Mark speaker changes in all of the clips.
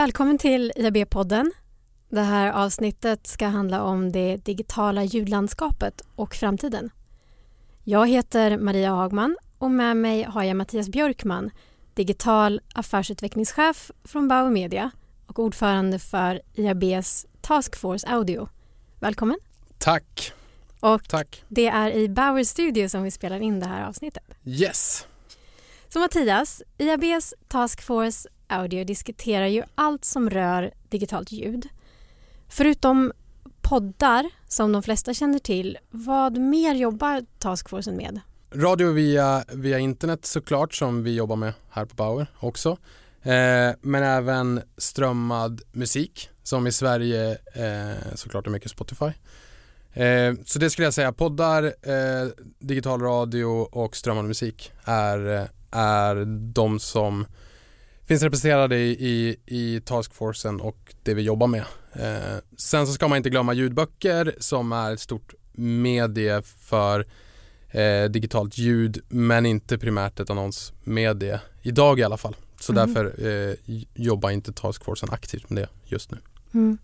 Speaker 1: Välkommen till IAB-podden. Det här avsnittet ska handla om det digitala ljudlandskapet och framtiden. Jag heter Maria Hagman och med mig har jag Mattias Björkman, digital affärsutvecklingschef från Bauer Media och ordförande för IABs Task Force Audio. Välkommen.
Speaker 2: Tack.
Speaker 1: Och
Speaker 2: Tack.
Speaker 1: det är i Bauer Studio som vi spelar in det här avsnittet.
Speaker 2: Yes.
Speaker 1: Så Mattias, IABs Task Force Audio diskuterar ju allt som rör digitalt ljud. Förutom poddar, som de flesta känner till, vad mer jobbar Taskforcen med?
Speaker 2: Radio via, via internet såklart som vi jobbar med här på Bauer också. Eh, men även strömmad musik som i Sverige eh, såklart är mycket Spotify. Eh, så det skulle jag säga, poddar, eh, digital radio och strömmad musik är, eh, är de som finns representerade i, i, i taskforcen och det vi jobbar med. Eh, sen så ska man inte glömma ljudböcker som är ett stort medie för eh, digitalt ljud men inte primärt ett annonsmedie idag i alla fall. Så
Speaker 1: Mm.
Speaker 2: därför eh, jobbar inte taskforcen aktivt med det just nu.
Speaker 1: Mm.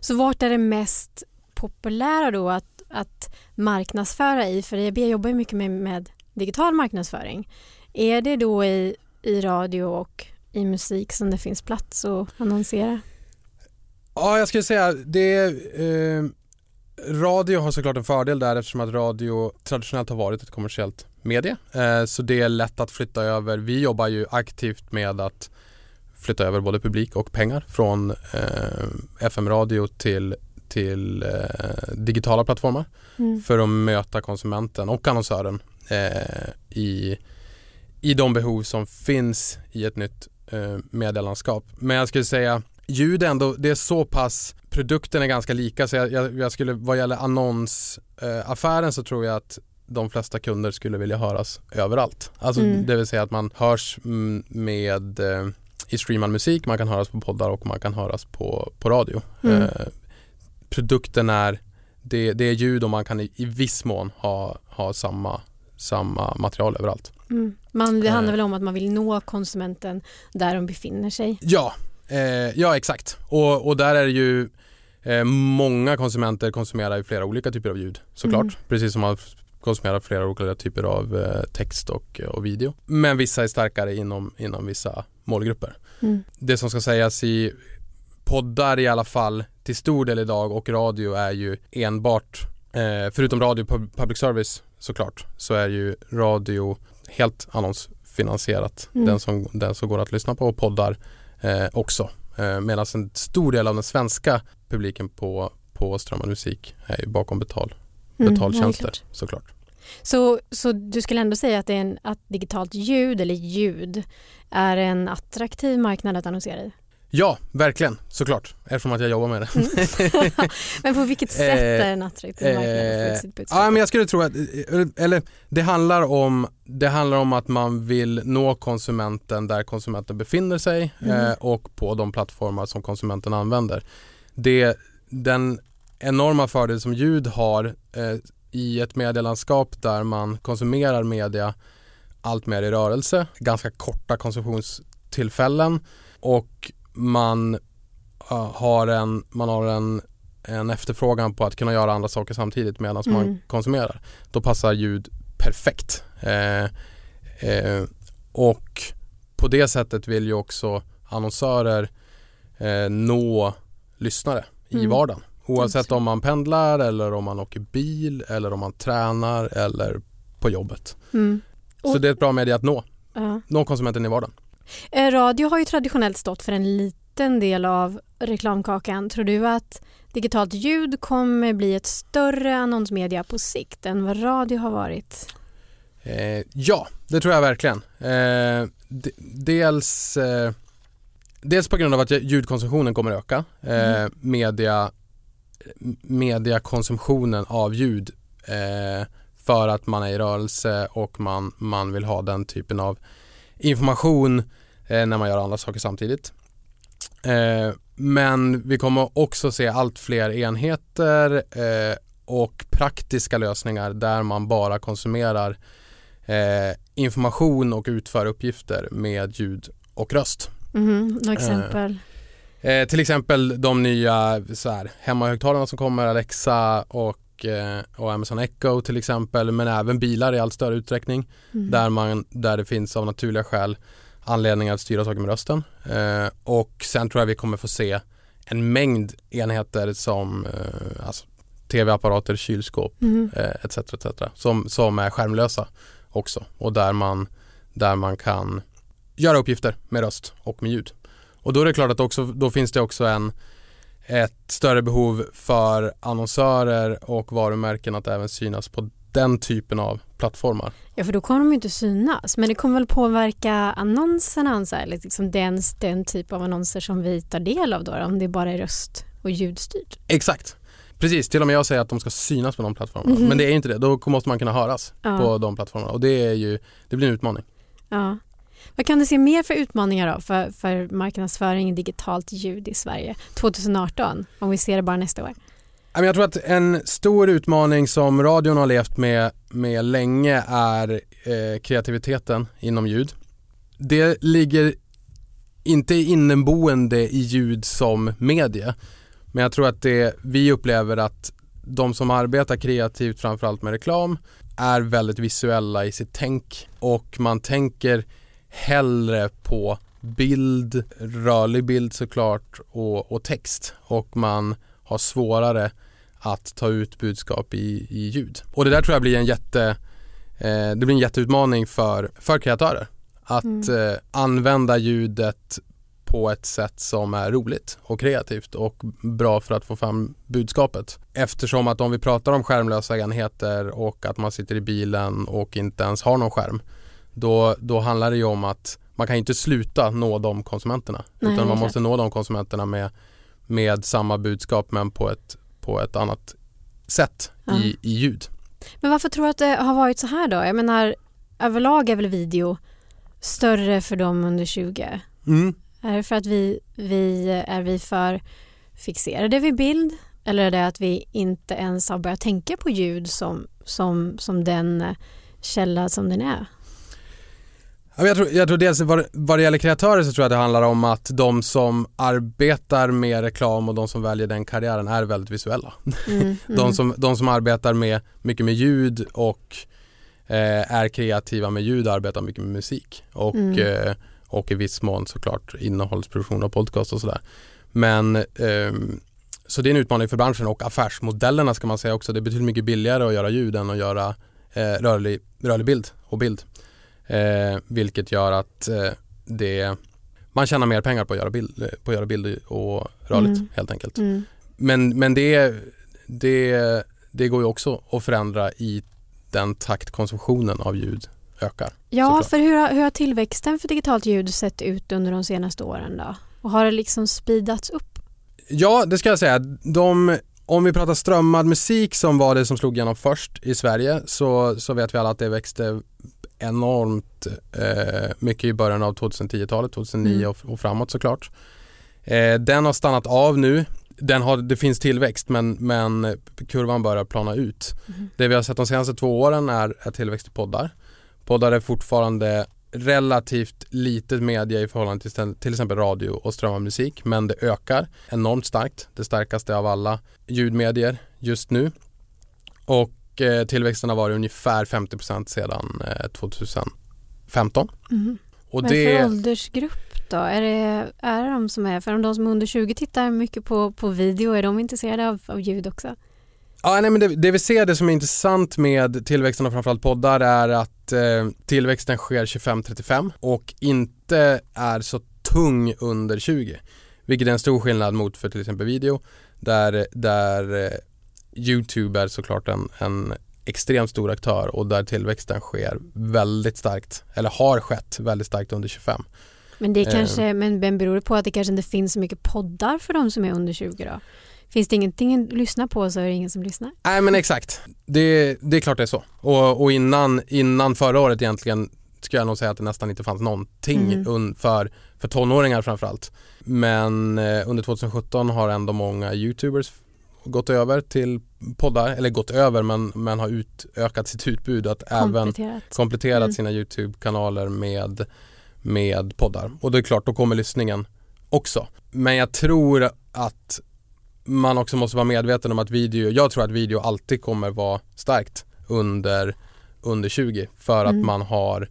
Speaker 1: Så vart är det mest populära då att, att marknadsföra i? För IAB jobbar ju mycket med, med digital marknadsföring. Är det då i, i radio och i musik som det finns plats att annonsera?
Speaker 2: Ja, jag skulle säga det eh, Radio har såklart en fördel där eftersom att radio traditionellt har varit ett kommersiellt medie. Eh, så det är lätt att flytta över. Vi jobbar ju aktivt med att flytta över både publik och pengar från eh, FM-radio till, till eh, digitala plattformar
Speaker 1: Mm.
Speaker 2: för att möta konsumenten och annonsören eh, i, i de behov som finns i ett nytt eh, medielandskap. Men jag skulle säga ljud ändå, det är så pass, produkten är ganska lika så jag, jag, jag skulle, vad gäller annonsaffären så tror jag att de flesta kunder skulle vilja höras överallt. Alltså
Speaker 1: Mm.
Speaker 2: det vill säga att man hörs mm, med eh, i streamad musik, man kan höras på poddar och man kan höras på, på radio.
Speaker 1: Mm.
Speaker 2: Eh, produkten är det, det är ljud och man kan i, i viss mån ha, ha samma, samma material överallt.
Speaker 1: Mm. Man, det handlar
Speaker 2: Eh.
Speaker 1: väl om att man vill nå konsumenten där de befinner sig.
Speaker 2: Ja, eh, ja exakt. Och, och där är det ju eh, många konsumenter konsumerar ju flera olika typer av ljud såklart.
Speaker 1: Mm.
Speaker 2: Precis som man konsumerar flera olika typer av eh, text och, och video. Men vissa är starkare inom, inom vissa målgrupper.
Speaker 1: Mm.
Speaker 2: Det som ska sägas i poddar i alla fall till stor del idag och radio är ju enbart, eh, förutom radio pub- public service såklart, så är ju radio helt annonsfinansierat.
Speaker 1: Mm.
Speaker 2: Den, som, den som går att lyssna på och poddar eh, också. Eh, Medan en stor del av den svenska publiken på, på strömmad musik är bakom betal,
Speaker 1: Mm,
Speaker 2: betaltjänster
Speaker 1: ja,
Speaker 2: såklart.
Speaker 1: Så, så du skulle ändå säga att, det är en, att digitalt ljud eller ljud är en attraktiv marknad att annonsera i?
Speaker 2: Ja, verkligen såklart eftersom att jag jobbar med det.
Speaker 1: Mm. Men på vilket sätt
Speaker 2: Eh,
Speaker 1: är det en attraktiv marknad att få ut sitt budskap?
Speaker 2: Ja, men jag skulle tro att, eller det handlar om, det handlar om att man vill nå konsumenten där konsumenten befinner sig
Speaker 1: Mm.
Speaker 2: eh, och på de plattformar som konsumenten använder. Det, den enorma fördel som ljud har eh, i ett medielandskap där man konsumerar media allt mer i rörelse, ganska korta konsumtionstillfällen och man har en, man har en, en efterfrågan på att kunna göra andra saker samtidigt medan
Speaker 1: Mm.
Speaker 2: man konsumerar. Då passar ljud perfekt. Eh, eh, och på det sättet vill ju också annonsörer eh, nå lyssnare i
Speaker 1: Mm.
Speaker 2: vardagen. Oavsett om man pendlar eller om man åker bil eller om man tränar eller på jobbet.
Speaker 1: Mm.
Speaker 2: Så det är ett bra medie att nå,
Speaker 1: Ja.
Speaker 2: nå konsumenten i vardagen.
Speaker 1: Eh, Radio har ju traditionellt stått för en liten del av reklamkakan. Tror du att digitalt ljud kommer bli ett större annonsmedia på sikt än vad radio har varit?
Speaker 2: Eh, ja, det tror jag verkligen. Eh, d- dels, eh, dels på grund av att ljudkonsumtionen kommer öka. Eh,
Speaker 1: Mm.
Speaker 2: media, mediakonsumtionen av ljud eh, för att man är i rörelse och man, man vill ha den typen av information när man gör andra saker samtidigt. Eh, men vi kommer också se allt fler enheter eh, och praktiska lösningar där man bara konsumerar eh, information och utför uppgifter med ljud och röst.
Speaker 1: Några exempel?
Speaker 2: Eh, till exempel de nya så här, hemmahögtalarna som kommer, Alexa och, eh, och Amazon Echo till exempel, men även bilar i allt större utsträckning
Speaker 1: Mm.
Speaker 2: där, man, där det finns av naturliga skäl anledningar att styra saker med rösten. Eh, och sen tror jag vi kommer få se en mängd enheter som eh, alltså, tv-apparater, kylskåp
Speaker 1: Mhm.
Speaker 2: eh, etc, etc som, som är skärmlösa också och där man, där man kan göra uppgifter med röst och med ljud. Och då är det klart att också, då finns det också en, ett större behov för annonsörer och varumärken att även synas på den typen av plattformar.
Speaker 1: Ja, för då kommer de ju inte synas. Men det kommer väl påverka annonserna, så här, liksom den, den typ av annonser som vi tar del av då, om det bara är röst och ljudstyrt.
Speaker 2: Exakt. Precis, till och med jag säger att de ska synas på de plattformarna.
Speaker 1: Mhm.
Speaker 2: Men det är inte det, då måste man kunna höras
Speaker 1: Ja.
Speaker 2: på de plattformarna och det är ju, det blir en utmaning.
Speaker 1: Ja. Vad kan du se mer för utmaningar då för, för marknadsföring digitalt ljud i Sverige 2018? Om vi ser det bara nästa år.
Speaker 2: Jag tror att en stor utmaning som radion har levt med, med länge är eh, kreativiteten inom ljud. Det ligger inte inneboende i ljud som medie. Men jag tror att det, vi upplever att de som arbetar kreativt framförallt med reklam är väldigt visuella i sitt tänk och man tänker hellre på bild, rörlig bild såklart och, och text och man har svårare att ta ut budskap i, i ljud. Och det där tror jag blir en jätte eh, det blir en jätteutmaning för, för kreatörer att
Speaker 1: Mm.
Speaker 2: eh, använda ljudet på ett sätt som är roligt och kreativt och bra för att få fram budskapet. Eftersom att om vi pratar om skärmlösa enheter och att man sitter i bilen och inte ens har någon skärm då, då handlar det ju om att man kan inte sluta nå de konsumenterna
Speaker 1: Nej,
Speaker 2: utan man måste nå de konsumenterna med, med samma budskap men på ett, på ett annat sätt
Speaker 1: Ja.
Speaker 2: i, i ljud.
Speaker 1: Men varför tror du att det har varit så här då? Jag menar, överlag är väl video större för dem under 20?
Speaker 2: Mm.
Speaker 1: Är det för att vi, vi är vi för fixerade vid bild? Eller är det att vi inte ens har börjat tänka på ljud som, som, som den källa som den är?
Speaker 2: Jag tror, jag tror dels vad, vad det gäller kreatörer så tror jag det handlar om att de som arbetar med reklam och de som väljer den karriären är väldigt visuella.
Speaker 1: Mm,
Speaker 2: De,
Speaker 1: mm.
Speaker 2: som, de som arbetar med mycket med ljud och eh, är kreativa med ljud arbetar mycket med musik och,
Speaker 1: Mm.
Speaker 2: eh, och i viss mån såklart innehållsproduktion och podcast och sådär. Men ehm, så det är en utmaning för branschen och affärsmodellerna ska man säga också. Det är betydligt mycket billigare att göra ljud än att göra eh, rörlig, rörlig bild och bild. Eh, vilket gör att eh, det, man tjänar mer pengar på att göra bild, eh, på att göra bild och rörligt
Speaker 1: Mm.
Speaker 2: helt enkelt.
Speaker 1: Mm.
Speaker 2: Men, men det, det, det går ju också att förändra i den takt konsumtionen av ljud ökar.
Speaker 1: Ja,
Speaker 2: såklart.
Speaker 1: för hur har, hur har tillväxten för digitalt ljud sett ut under de senaste åren då? Och har det liksom speedats upp?
Speaker 2: Ja, det ska jag säga. De, om vi pratar strömmad musik som var det som slog igenom först i Sverige så, så vet vi alla att det växte enormt eh, mycket i början av 2010-talet, 2009
Speaker 1: Mm.
Speaker 2: och, och framåt såklart. Eh, den har stannat av nu. Den har, det finns tillväxt men, men kurvan börjar plana ut.
Speaker 1: Mm.
Speaker 2: Det vi har sett de senaste två åren är, är tillväxt i poddar. Poddar är fortfarande relativt litet media i förhållande till till exempel radio och strömmad musik men det ökar enormt starkt. Det starkaste av alla ljudmedier just nu. Och eh, tillväxten har varit ungefär 50% sedan eh, 2015.
Speaker 1: Mm.
Speaker 2: Och
Speaker 1: Vad är det för åldersgrupp då? Är det, är det de som är, för de som är under 20 tittar mycket på, på video, är de intresserade av, av ljud också?
Speaker 2: Ja, nej, men det, det vi ser det som är intressant med tillväxten av framförallt poddar är att eh, tillväxten sker 25-35 och inte är så tung under 20. Vilket är en stor skillnad mot för till exempel video där, där eh, Youtube är såklart en, en extremt stor aktör och där tillväxten sker väldigt starkt eller har skett väldigt starkt under 25.
Speaker 1: Men det är
Speaker 2: Eh.
Speaker 1: kanske, men, men beror det på att det kanske inte finns så mycket poddar för de som är under 20 då? Finns det ingenting att lyssna på så är det ingen som lyssnar.
Speaker 2: Nej men exakt, det, det är klart det är så. Och, och innan, innan förra året egentligen skulle jag nog säga att det nästan inte fanns någonting
Speaker 1: Mm.
Speaker 2: för, för tonåringar framförallt. Men eh, under 2017 har ändå många YouTubers gått över till poddar, eller gått över men, men har utökat sitt utbud att även
Speaker 1: Kompletterat.
Speaker 2: kompletterat
Speaker 1: Mm.
Speaker 2: sina YouTube-kanaler med, med poddar. Och det är klart, då kommer lyssningen också. Men jag tror att man också måste vara medveten om att video, jag tror att video alltid kommer vara starkt under, under 20 för att
Speaker 1: Mm.
Speaker 2: man har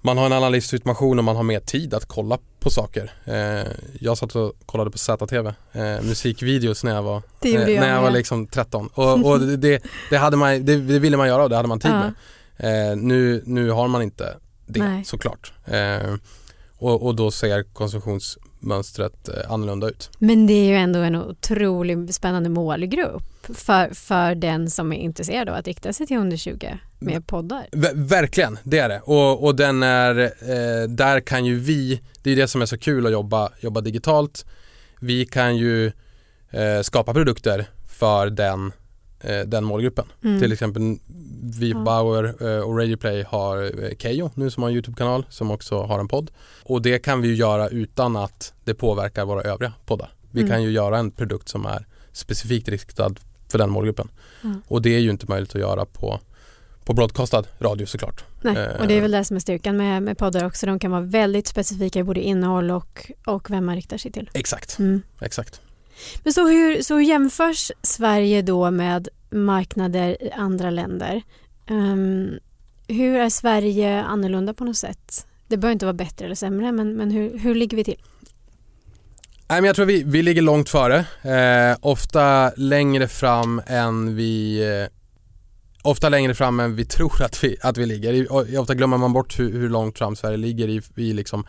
Speaker 2: man har en annan livssituation och man har mer tid att kolla på saker. Eh, jag satt och kollade på ZTV, eh, musikvideos när jag var, eh,
Speaker 1: jag
Speaker 2: när jag var liksom 13 och, och det- det, hade man, det, det ville man göra och det hade man tid
Speaker 1: Ja.
Speaker 2: med. Eh, nu, nu har man inte det
Speaker 1: Nej.
Speaker 2: såklart. Eh, och, och då ser konsumtionsmönstret eh, annorlunda ut.
Speaker 1: Men det är ju ändå en otroligt spännande målgrupp för, för den som är intresserad av att rikta sig till under 20 med poddar.
Speaker 2: Ver- verkligen, det är det. Och, och den är, eh, där kan ju vi, det är det som är så kul att jobba, jobba digitalt. Vi kan ju eh, skapa produkter för den, den målgruppen.
Speaker 1: Mm.
Speaker 2: Till exempel vi på. Bauer eh, och Radio Play har eh, Keyyo nu som har en YouTube-kanal som också har en podd. Och det kan vi ju göra utan att det påverkar våra övriga poddar. Vi
Speaker 1: Mm.
Speaker 2: kan ju göra en produkt som är specifikt riktad för den målgruppen.
Speaker 1: Ja.
Speaker 2: Och det är ju inte möjligt att göra på, på broadcastad radio såklart.
Speaker 1: Nej,
Speaker 2: Eh.
Speaker 1: och det är väl det som är styrkan med, med poddar också. De kan vara väldigt specifika i både innehåll och, och vem man riktar sig till.
Speaker 2: Exakt,
Speaker 1: Mm.
Speaker 2: exakt.
Speaker 1: Men så hur, så hur jämförs Sverige då med marknader i andra länder? Um, hur är Sverige annorlunda på något sätt? Det behöver inte vara bättre eller sämre, men, men hur, hur ligger vi till?
Speaker 2: Nej, men jag tror vi, vi ligger långt före. Eh, ofta längre fram än vi eh, Ofta längre fram än vi tror att vi, att vi ligger. I- Ofta glömmer man bort hur, hur långt fram Sverige ligger i, i liksom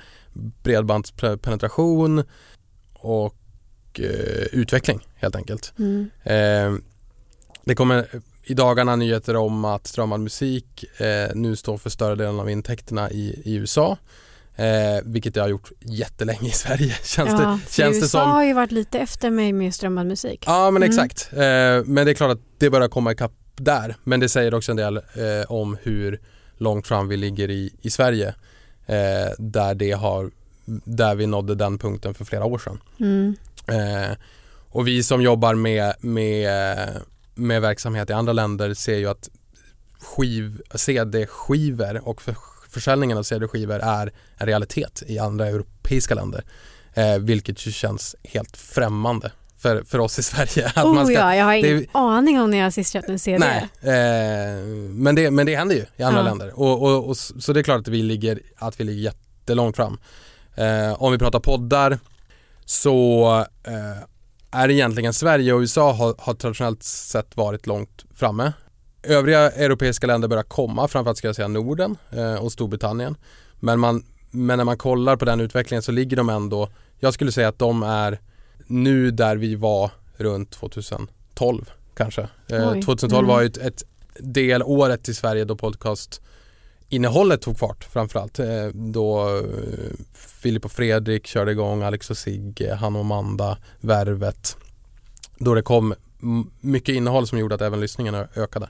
Speaker 2: bredbandspenetration och eh, utveckling helt enkelt.
Speaker 1: Mm.
Speaker 2: Eh, det kommer i dagarna nyheter om att strömmad musik eh, nu står för större delen av intäkterna i, i USA. Eh, vilket det har gjort jättelänge i Sverige känns det,
Speaker 1: ja, för
Speaker 2: känns det
Speaker 1: USA
Speaker 2: som.
Speaker 1: har ju varit lite efter mig med strömmad musik.
Speaker 2: Ja men
Speaker 1: Mm.
Speaker 2: exakt. Eh, men det är klart att det börjar komma ikapp där. Men det säger också en del eh, om hur långt fram vi ligger i, i Sverige. Eh, där, det har, där vi nådde den punkten för flera år sedan.
Speaker 1: Mm.
Speaker 2: Eh, och vi som jobbar med, med, med verksamhet i andra länder ser ju att skiv, CD-skivor och för, försäljningen av CD-skivor är en realitet i andra europeiska länder. Eh, vilket ju känns helt främmande för, för oss i Sverige. Att
Speaker 1: oh ja, jag har
Speaker 2: det-
Speaker 1: ingen aning om när jag sist köpt en CD.
Speaker 2: Nej, eh, men, det, men det händer ju i andra
Speaker 1: Ja.
Speaker 2: länder. Och, och, och, så det är klart att vi ligger, att vi ligger jättelångt fram. Eh, om vi pratar poddar så eh, är egentligen Sverige och USA har, har traditionellt sett varit långt framme. Övriga europeiska länder börjar komma, framförallt ska jag säga Norden eh, och Storbritannien. Men, man, men när man kollar på den utvecklingen så ligger de ändå, jag skulle säga att de är nu där vi var runt 2012 kanske. Eh,
Speaker 1: Oj.
Speaker 2: 2012
Speaker 1: Mm.
Speaker 2: var ju ett, ett delåret i Sverige då podcast innehållet tog fart framförallt. Eh, då eh, Filip och Fredrik körde igång, Alex och Sigge, han och Amanda, Värvet. Då det kom mycket innehåll som gjorde att även lyssningen ö- ökade.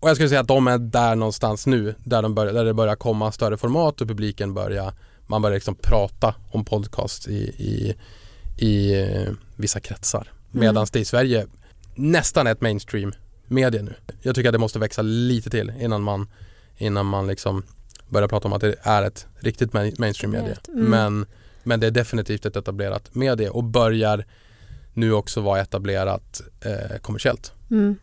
Speaker 2: Och jag skulle säga att de är där någonstans nu, där, de börjar, där det börjar komma större format och publiken börjar, man börjar liksom prata om podcast i, i, i eh, vissa kretsar.
Speaker 1: Mm.
Speaker 2: Medan det i Sverige nästan är ett mainstream media nu. Jag tycker att det måste växa lite till innan man, innan man liksom börjar prata om att det är ett riktigt main- mainstream media.
Speaker 1: Vet. Mm.
Speaker 2: Men, men det är definitivt ett etablerat media och börjar nu också vara etablerat eh, kommersiellt
Speaker 1: Mm.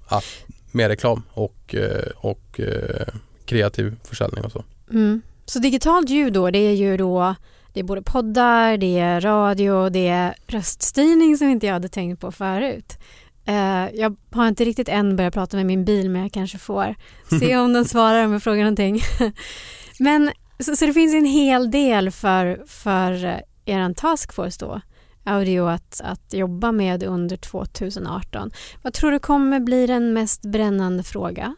Speaker 2: med reklam och, eh, och eh, kreativ försäljning och så.
Speaker 1: Mm. Så digitalt ljud då, det är ju då det är både poddar, det är radio, det är röststyrning som inte jag hade tänkt på förut. Eh, jag har inte riktigt än börjat prata med min bil men jag kanske får se om den svarar om jag frågar någonting. men så, så det finns en hel del för, för eh, er taskforce då, audio att, att jobba med under 2018. Vad tror du kommer bli den mest brännande fråga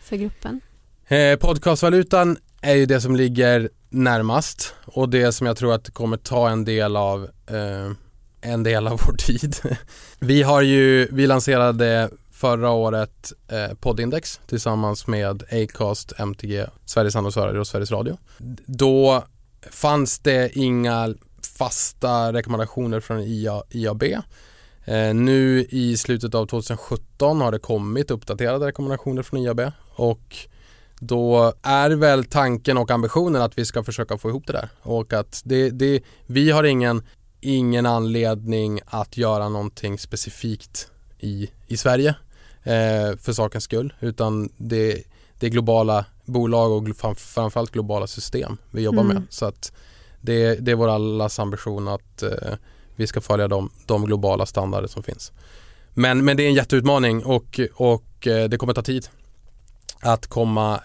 Speaker 1: för gruppen?
Speaker 2: Eh, podcastvalutan är ju det som ligger närmast och det som jag tror att kommer ta en del av eh, en del av vår tid. vi har ju, vi lanserade förra året eh, Poddindex tillsammans med Acast, MTG, Sveriges annonsörer och Sveriges Radio. Då fanns det inga fasta rekommendationer från IA, IAB. Eh, nu i slutet av 2017 har det kommit uppdaterade rekommendationer från IAB och då är väl tanken och ambitionen att vi ska försöka få ihop det där och att det, det, vi har ingen ingen anledning att göra någonting specifikt i, i Sverige eh, för sakens skull utan det, det är globala bolag och framförallt globala system vi jobbar mm. med. Så att det, det är vår allas ambition att eh, vi ska följa de, de globala standarder som finns. Men, men det är en jätteutmaning och, och eh, det kommer ta tid att komma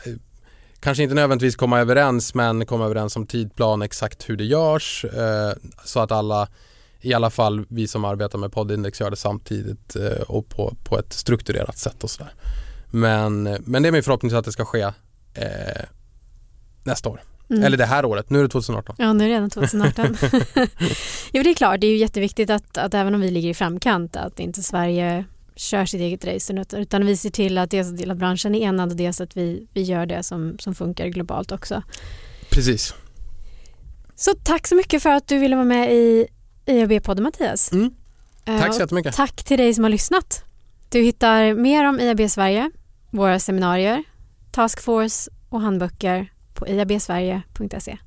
Speaker 2: kanske inte nödvändigtvis komma överens men komma överens om tidplan exakt hur det görs eh, så att alla i alla fall vi som arbetar med poddindex gör det samtidigt eh, och på, på ett strukturerat sätt och sådär. Men, men det är min förhoppning att det ska ske eh, nästa år. Mm. Eller det här året, nu är det 2018.
Speaker 1: Ja, nu är det redan 2018. jo, det är klart, det är ju jätteviktigt att, att även om vi ligger i framkant att inte Sverige kör sitt eget race utan vi ser till att dels att branschen är enad och dels att vi, vi gör det som, som funkar globalt också.
Speaker 2: Precis.
Speaker 1: Så tack så mycket för att du ville vara med i IAB-podden Mattias.
Speaker 2: Mm. Tack så jättemycket.
Speaker 1: Tack till dig som har lyssnat. Du hittar mer om IAB Sverige, våra seminarier, taskforce och handböcker på iabsverige.se.